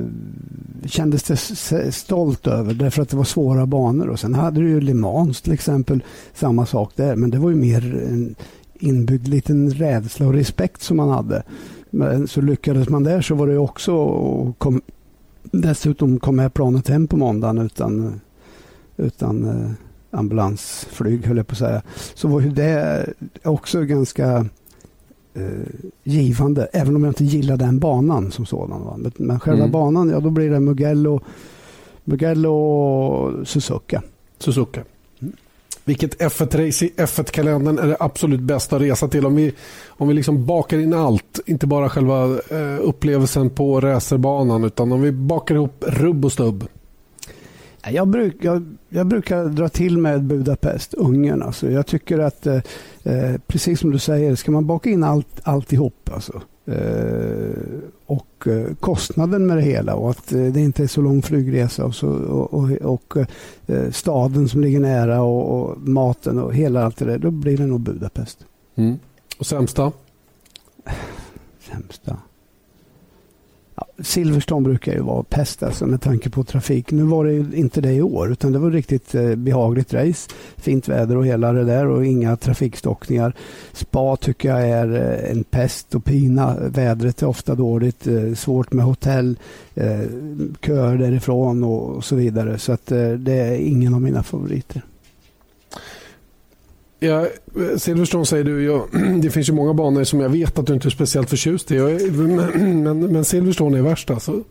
kände sig stolt över därför att det var svåra banor. Och sen hade du ju Le Mans till exempel, samma sak där. Men det var ju mer en inbyggd liten rädsla och respekt som man hade. Men så lyckades man där så var det också kom, Dessutom kom jag planet hem på måndagen utan, utan eh, ambulansflyg, höll jag på att säga. Så var ju det också ganska eh, givande, även om jag inte gillar den banan som sådan. Va? Men, men själva mm. banan, ja då blir det Mugello, Mugello och Suzuka. Suzuka. Vilket F1-race i F1-kalendern är det absolut bästa att resa till? Om vi, om vi liksom bakar in allt, inte bara själva eh, upplevelsen på racerbanan utan om vi bakar ihop rubb och stubb. Jag, bruk, jag, jag, brukar dra till med Budapest, Ungern. Alltså. Jag tycker att, eh, eh, precis som du säger, ska man baka in allt, alltihop, alltså, Eh, och eh, kostnaden med det hela och att det inte är så lång flygresa och, så, och, och, och staden som ligger nära och, och, maten och hela allt det där. Då blir det nog Budapest. Mm. Och sämsta? Sämsta? Silverstone brukar ju vara pest alltså, med tanke på trafik. Nu var det inte det i år utan det var riktigt eh, behagligt race. Fint väder och hela det där och inga trafikstockningar. Spa tycker jag är eh, en pest och pina. Vädret är ofta dåligt, eh, svårt med hotell, eh, köer därifrån och, och så vidare. Så att eh, det är ingen av mina favoriter. Ja, Silverstone säger du, ja, *clears throat* det finns ju många banor som jag vet att du inte är speciellt förtjust i. Men, men Silverstone är värst alltså?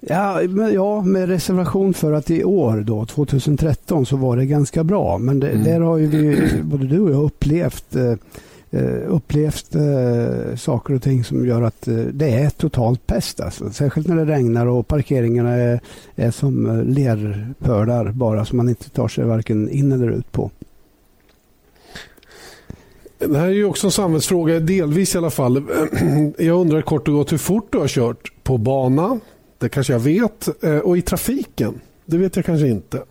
Ja, ja, med reservation för att i år, då, 2013, så var det ganska bra. Men det, mm. där har ju vi, både du och jag upplevt, eh, eh upplevt eh, saker och ting som gör att eh, det är totalt pest. Alltså. Särskilt när det regnar och parkeringarna är, är som eh, lerpölar bara som man inte tar sig varken in eller ut på. Det här är ju också en samhällsfråga, delvis i alla fall. *clears throat* Jag undrar kort och gott hur fort du har kört på bana. Det kanske jag vet. Eh, och i trafiken. Det vet jag kanske inte.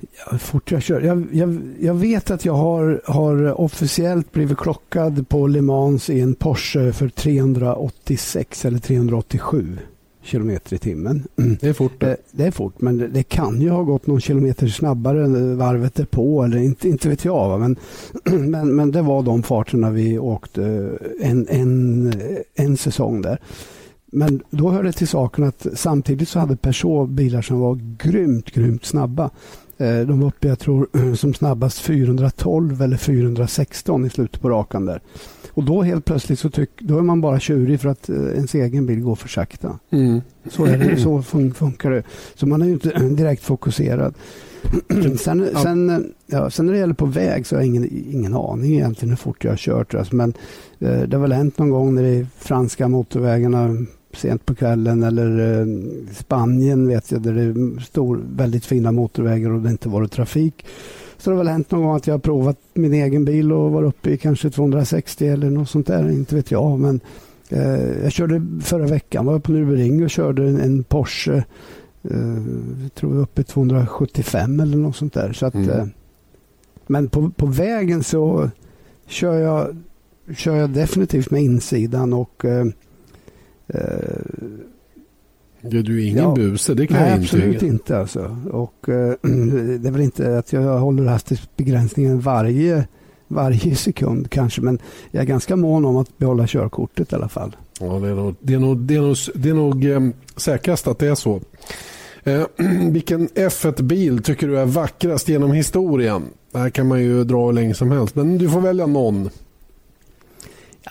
Ja, hur fort jag kör. Jag, jag, jag, vet att jag har, har officiellt blivit klockad på Le Mans i en Porsche för 386 eller 387 kilometer i timmen. Det är fort. Det, eh, det är fort, men det, kan ju ha gått någon kilometer snabbare än varvet är på eller inte, inte vet jag. Men, *clears throat* men, men det var de farterna vi åkte en, en, en säsong där. Men då hörde det till saken att samtidigt så hade Peugeot bilar som var grymt, grymt snabba. Eh, de var uppe, jag tror, *clears throat* som snabbast 412 eller 416 i slutet på rakan där. Och då helt plötsligt så tyck, då är man bara tjurig för att eh, ens egen bil går för sakta. Mm. Så, är det, så fun funkar det. Så man är ju inte *clears throat* direkt fokuserad. *clears throat* sen, ja. sen, ja, sen när det gäller på väg så har jag ingen, ingen aning egentligen hur fort jag har kört. Alltså, men eh, det har väl hänt någon gång när det är franska motorvägarna sent på kvällen eller eh, Spanien vet jag där det är stor, väldigt fina motorvägar och det inte varit trafik. Så det har väl hänt någon gång att jag har provat min egen bil och var uppe i kanske 260 eller något sånt där. Inte vet jag. Men eh, jag körde förra veckan var jag på Nürburgring och körde en, en Porsche. Eh, tror jag uppe i 275 eller något sånt där. Så att, mm. eh, men på, på vägen så kör jag, kör jag definitivt med insidan och eh Ja, du är ingen ja, buse, det kan nej, jag intyga. absolut inte. Alltså. Och, eh, *clears throat* det är väl inte att jag håller hastighetsbegränsningen varje, varje sekund kanske, men jag är ganska mån om att behålla körkortet i alla fall. Ja, det är nog, det är nog, det är nog, det är nog eh, säkrast att det är så. Eh, *clears throat* vilken F1-bil tycker du är vackrast genom historien? Det här kan man ju dra hur länge som helst, men du får välja någon.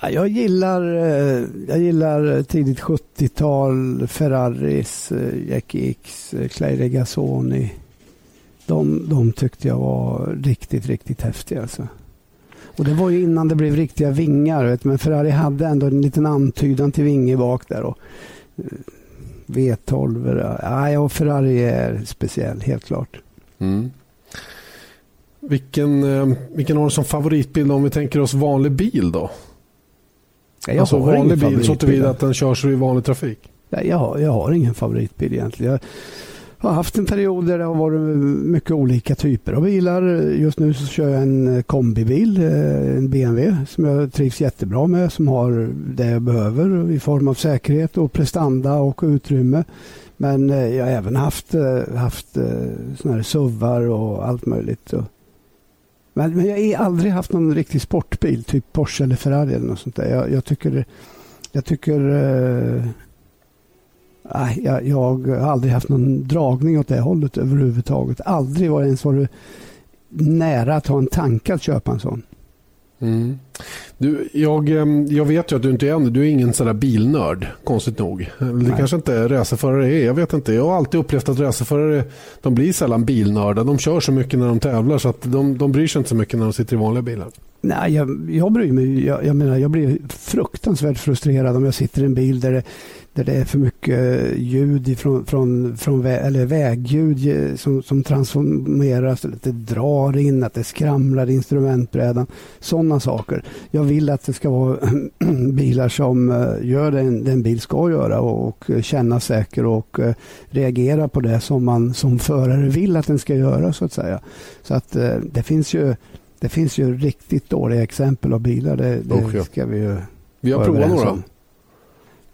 Ja, jag, gillar, eh, jag gillar tidigt 70-tal, Ferraris, eh, Jackie X, eh, Clay Regazzoni. De, de tyckte jag var riktigt, riktigt häftiga. Alltså. Och det var ju innan det blev riktiga vingar. Vet, men Ferrari hade ändå en liten antydan till vinge bak där. Och, V12. Ja, ja, Ferrari är speciell, helt klart. Mm. Vilken, vilken har du som favoritbil om vi tänker oss vanlig bil då? Jag alltså vanlig bil så tillvida att den körs i vanlig trafik? Nej, jag, har, jag har ingen favoritbil egentligen. Jag har haft en period där det har varit mycket olika typer av bilar. Just nu så kör jag en kombibil, eh, en BMW som jag trivs jättebra med. Som har det jag behöver i form av säkerhet och prestanda och utrymme. Men eh, jag har även haft, eh, haft såna här SUVar och allt möjligt. Men, men jag har aldrig haft någon riktig sportbil, typ Porsche eller Ferrari eller något sånt där. Jag, jag tycker... Jag tycker... Eh, jag, jag har aldrig haft någon dragning åt det hållet överhuvudtaget. Aldrig var ens varit nära att ha en tanke att köpa en sån. Mm. Du, jag, jag vet ju att du inte är Du är ingen sån bilnörd, konstigt nog. Det Nej. kanske inte racerförare är. Jag vet inte. Jag har alltid upplevt att racerförare de blir sällan bilnörda. De kör så mycket när de tävlar så att de, de bryr sig inte så mycket när de sitter i vanliga bilar. Nej, jag, jag bryr mig. Jag, jag menar, jag blir fruktansvärt frustrerad om jag sitter i en bil där det, där det är för mycket ljud ifrån, från, från vä eller vägljud som, som transformeras, att det drar in, att det skramlar i instrumentbrädan. Sådana saker. Jag vill att det ska vara *clears throat* bilar som eh, gör det en, den bil ska göra och, och känna säker och eh, reagera på det som man som förare vill att den ska göra så att säga. Så att eh, det finns ju det finns ju riktigt dåliga exempel av bilar. Det, det ska vi ju Vi har provat några. Om.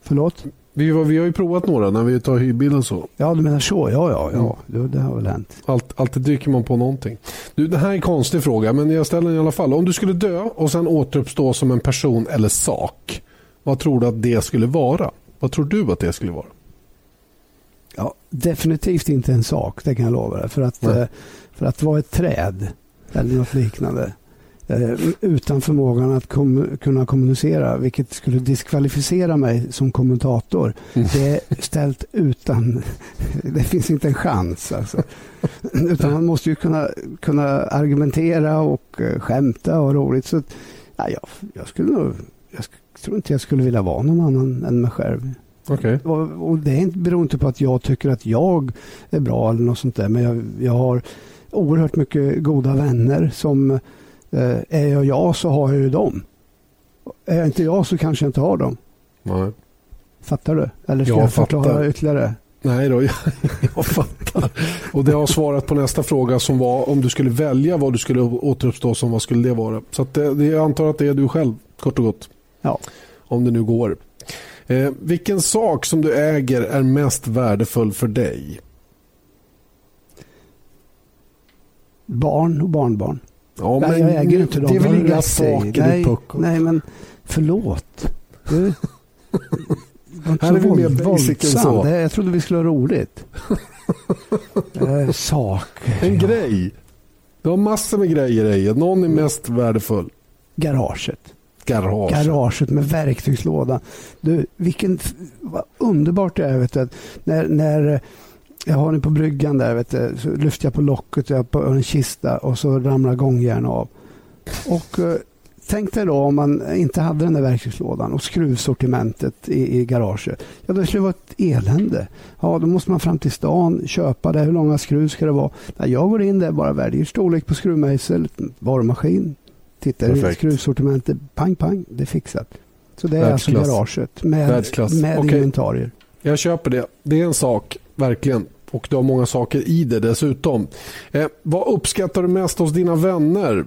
Förlåt? Vi, vi har ju provat några när vi tar hyrbilen så. Ja, du menar så. Ja, ja, ja. Mm. Det har väl hänt. Allt, alltid dyker man på någonting. Du, det här är en konstig fråga, men jag ställer den i alla fall. Om du skulle dö och sen återuppstå som en person eller sak, vad tror du att det skulle vara? Vad tror du att det skulle vara? Ja, definitivt inte en sak, det kan jag lova dig. För att, eh, för att vara ett träd eller något liknande eh, utan förmågan att kom, kunna kommunicera, vilket skulle diskvalificera mig som kommentator. Mm. Det är ställt utan... *laughs* Det finns inte en chans. Alltså. *clears throat* Utan man måste ju kunna, kunna argumentera och eh, skämta och roligt. Så, ja, jag, jag, skulle nog, jag tror inte jag skulle vilja vara någon annan än mig själv. Okay. Och, och det beror inte på att jag tycker att jag är bra eller något sånt där. Men jag, jag har oerhört mycket goda vänner som eh, är jag jag så har jag ju dem. Är jag inte jag så kanske jag inte har dem. Nej. Fattar du? Eller ska jag, jag förklara ytterligare? Nej då, jag, *laughs* jag fattar. Och det har svarat på nästa fråga som var om du skulle välja vad du skulle återuppstå som, vad skulle det vara? Så det, det, jag antar att det är du själv, kort och gott. Ja. Om det nu går. Eh, vilken sak som du äger är mest värdefull för dig? Barn och barnbarn. Ja, men jag äger inte dem. Det är väl inga saker nej, du Nej, men förlåt. Du, här är vi mer basic än så. Det, jag trodde vi skulle ha roligt. *laughs* eh, sak. En ja. grej. Du har massor med grejer i. Någon är mest värdefull. Garaget. Garage. Garaget med verktygslåda. Du, vilken vad underbart det är. Vet du, när, när jag har den på bryggan där, vet du, så lyfter jag på locket och jag på en kista och så ramlar gångjärn av. Och eh, tänk dig då om man inte hade den där verktygslådan och skruvsortimentet i, i garaget. Ja, det skulle vara ett elände. Ja, då måste man fram till stan, köpa det. Hur långa skruv ska det vara? Ja, jag går in där, bara väljer storlek på skruvmejsel, varumaskin, tittar i skruvsortimentet, pang, pang, det är fixat. Så det är alltså garaget med, med okay. inventarier. Jag köper det. Det är en sak, verkligen. Och du har många saker i det dessutom. Eh, vad uppskattar du mest hos dina vänner?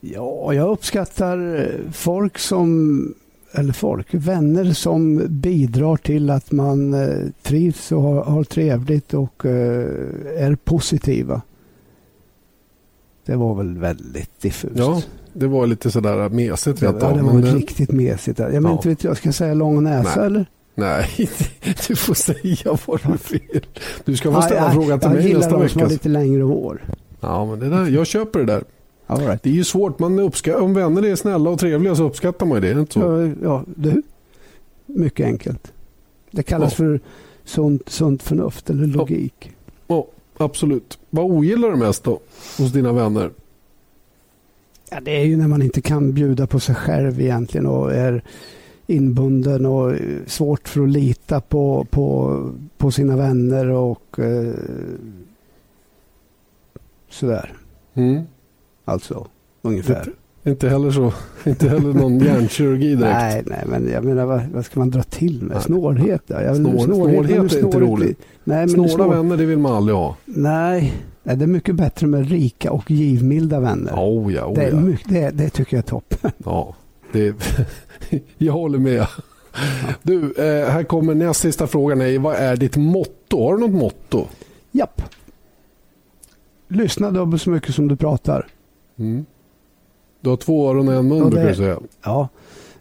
Ja, jag uppskattar folk som eller folk, vänner som bidrar till att man eh, trivs och har, har trevligt och eh, är positiva. Det var väl väldigt diffust. Ja, det var lite sådär mesigt Ja, det var men riktigt mesigt. Jag men ja. inte vet jag, ska jag säga lång näsa Nej. eller? Nej, *laughs* du får säga vad du vill. Du ska få ställa frågan till mig nästa vecka. Jag gillar som har lite längre hår. Ja, men det där, jag köper det där. Right. Det är ju svårt. Man uppskattar, om vänner är snälla och trevliga så uppskattar man det. Är det inte så? Ja, ja du. Mycket enkelt. Det kallas ja. för sunt, sunt förnuft eller logik. Ja. ja, absolut. Vad ogillar du mest då hos dina vänner? Ja, det är ju när man inte kan bjuda på sig själv egentligen och är inbunden och svårt för att lita på, på, på sina vänner och eh, sådär. Mm. Alltså, ungefär. Inte, inte heller så. Inte heller någon hjärnkirurgi direkt. nej, nej, men jag menar vad, vad ska man dra till med? Snårhet? Ja. Jag Snår, snårhet, snårhet är inte roligt. Nej, Snåla snår... vänner, det vill man aldrig ha. Nej, Nej, det är mycket bättre med rika och givmilda vänner. Oh ja, oh det, är mycket, det, det, tycker jag är toppen. Ja, det, *laughs* jag håller med. Du, eh, här kommer näst sista frågan. vad är ditt motto? Har du något motto? Japp. Lyssna dubbelt så mycket som du pratar. Mm. Du har två öron och en mun, brukar du säga. Ja,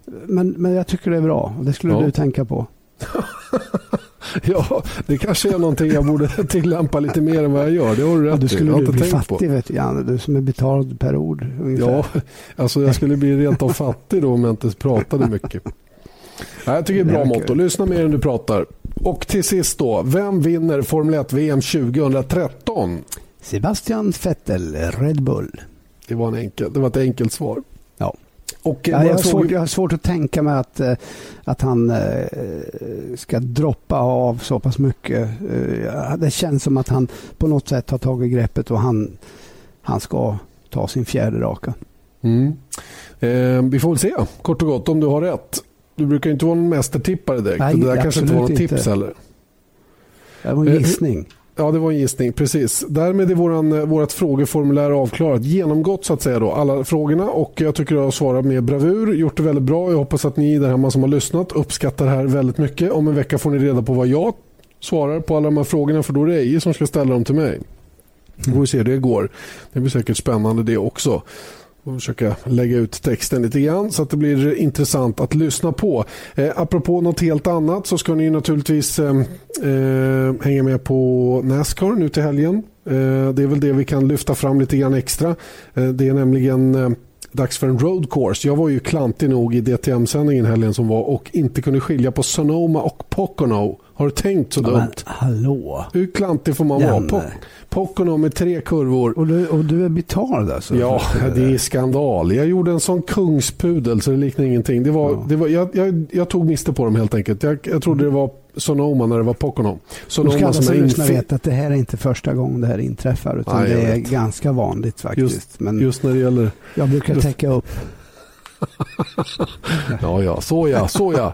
men, men jag tycker det är bra. Det skulle ja. du tänka på. *laughs* *laughs* ja, det kanske är någonting jag borde *laughs* tillämpa lite mer än vad jag gör. Det har du rätt ja, Du skulle du bli fattig, vet du, Janne. Du som är betald per ord. Ungefär. Ja, alltså jag skulle bli rent av fattig då om jag inte pratade mycket. *laughs* Ja, jag tycker det är bra motto. Lyssna mer än du pratar. Och till sist då, vem vinner Formel 1 VM 2013? Sebastian Vettel, Red Bull. Det var, en enkel, det var ett enkelt svar. Ja. Och, Ja, jag, har svårt, jag har svårt att tänka mig att, eh, att han eh, ska droppa av så pass mycket. Eh, Det känns som att han på något sätt har tagit greppet och han, han ska ta sin fjärde raka. Mm. Eh, vi får väl se, kort och gott, om du har rätt. Du brukar inte vara en mästertippare direkt. Nej, det där kanske inte var något tips heller. Det var en Eh, gissning. Ja, det var en gissning. Precis. Därmed är våran, eh, vårat frågeformulär avklarat. Genomgått så att säga då, alla frågorna och jag tycker jag har svarat med bravur. Gjort det väldigt bra. Jag hoppas att ni där hemma som har lyssnat uppskattar det här väldigt mycket. Om en vecka får ni reda på vad jag svarar på alla de här frågorna för då är det Eje som ska ställa dem till mig. Vi får se hur det går. Det blir säkert spännande det också. Jag försöka lägga ut texten lite grann så att det blir intressant att lyssna på. Eh, apropå något helt annat så ska ni naturligtvis eh, eh, hänga med på Nascar nu till helgen. Eh, det är väl det vi kan lyfta fram lite grann extra. Eh, det är nämligen eh, dags för en road course. Jag var ju klantig nog i DTM-sändningen helgen som var och inte kunde skilja på Sonoma och Pocono. Har du tänkt så Ja, dumt? men, hallå! Hur klantig får man vara? Janne. Po- Pocono med tre kurvor. Och du, och du är betald alltså? Ja, det är skandal. Jag gjorde en sån kungspudel så det liknar ingenting. Det var, Ja. det var, jag, jag, jag tog miste på dem helt enkelt. Jag, jag trodde det var Sonoma när det var Pocono. Ska Sonoma alla som är veta att det här är inte första gången det här inträffar utan Nej, det är vet. ganska vanligt faktiskt. Just- Men Just när det gäller... jag brukar täcka upp. *laughs* Ja, ja, så ja, så ja.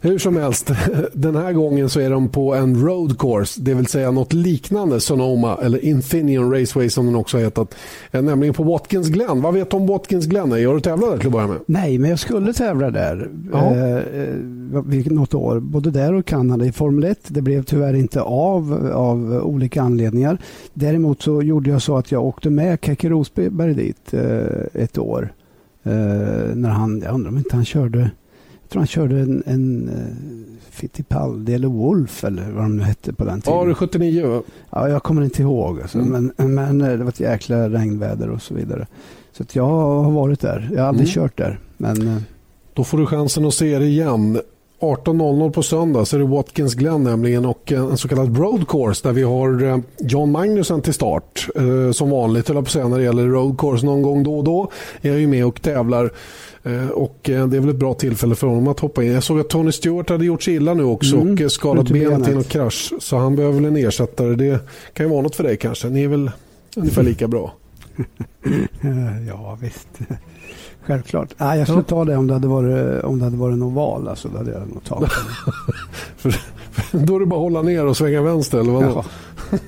Hur som helst, *laughs* den här gången så är de på en road course, det vill säga något liknande Sonoma eller Infineon Raceway som den också har hetat. Eh, Nämligen på Watkins Glen. Vad vet du om Watkins Glen? Har du tävlat där till att börja med? Nej, men jag skulle tävla där Ja. eh, eh, något år. Både där och Kanada i Formel 1. Det blev tyvärr inte av av olika anledningar. Däremot så gjorde jag så att jag åkte med Keke Rosberg dit eh, ett år. Eh, när han, jag undrar om inte han körde, jag tror han körde en, en eh, Fittipaldi eller Wolf eller vad de nu hette på den tiden. Ja, det är 79 va? Ja, jag kommer inte ihåg. Alltså. Mm. Men, men eh, det var ett jäkla regnväder och så vidare. Så jag har varit där. Jag har aldrig Mm. kört där. Men Då får du chansen att se det igen. 18.00 på söndag så är det Watkins Glen nämligen och en så kallad road course där vi har eh, John Magnussen till start. Eh, Som vanligt höll jag på att säga när det gäller road course någon gång då och då. är Jag ju med och tävlar Eh, och det är väl ett bra tillfälle för honom att hoppa in. Jag såg att Tony Stewart hade gjort sig illa nu också Mm, och skadat benet i någon krasch. Så han behöver väl en ersättare. Det kan ju vara något för dig kanske. Ni är väl ungefär lika bra. *laughs* ja, visst. Självklart. Nej, jag skulle ta det om det hade varit, om det hade varit en oval. Alltså, då hade jag nog tagit det. *laughs* Då är det bara att hålla ner och svänga vänster eller vad? Ja. *laughs*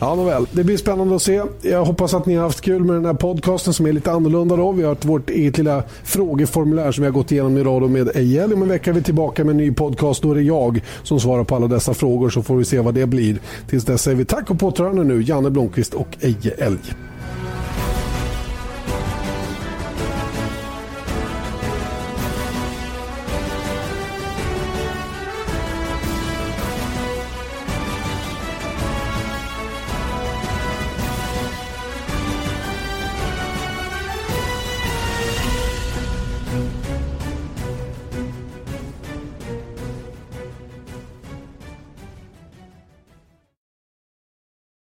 Ja, nåväl. Det blir spännande att se. Jag hoppas att ni har haft kul med den här podcasten som är lite annorlunda. Då. Vi har haft vårt eget lilla frågeformulär som vi har gått igenom i radio med Ejel. Om en vecka är vi tillbaka med en ny podcast. Då är det jag som svarar på alla dessa frågor så får vi se vad det blir. Tills dess säger vi tack och påtrörande nu, Janne Blomqvist och Eje Elg.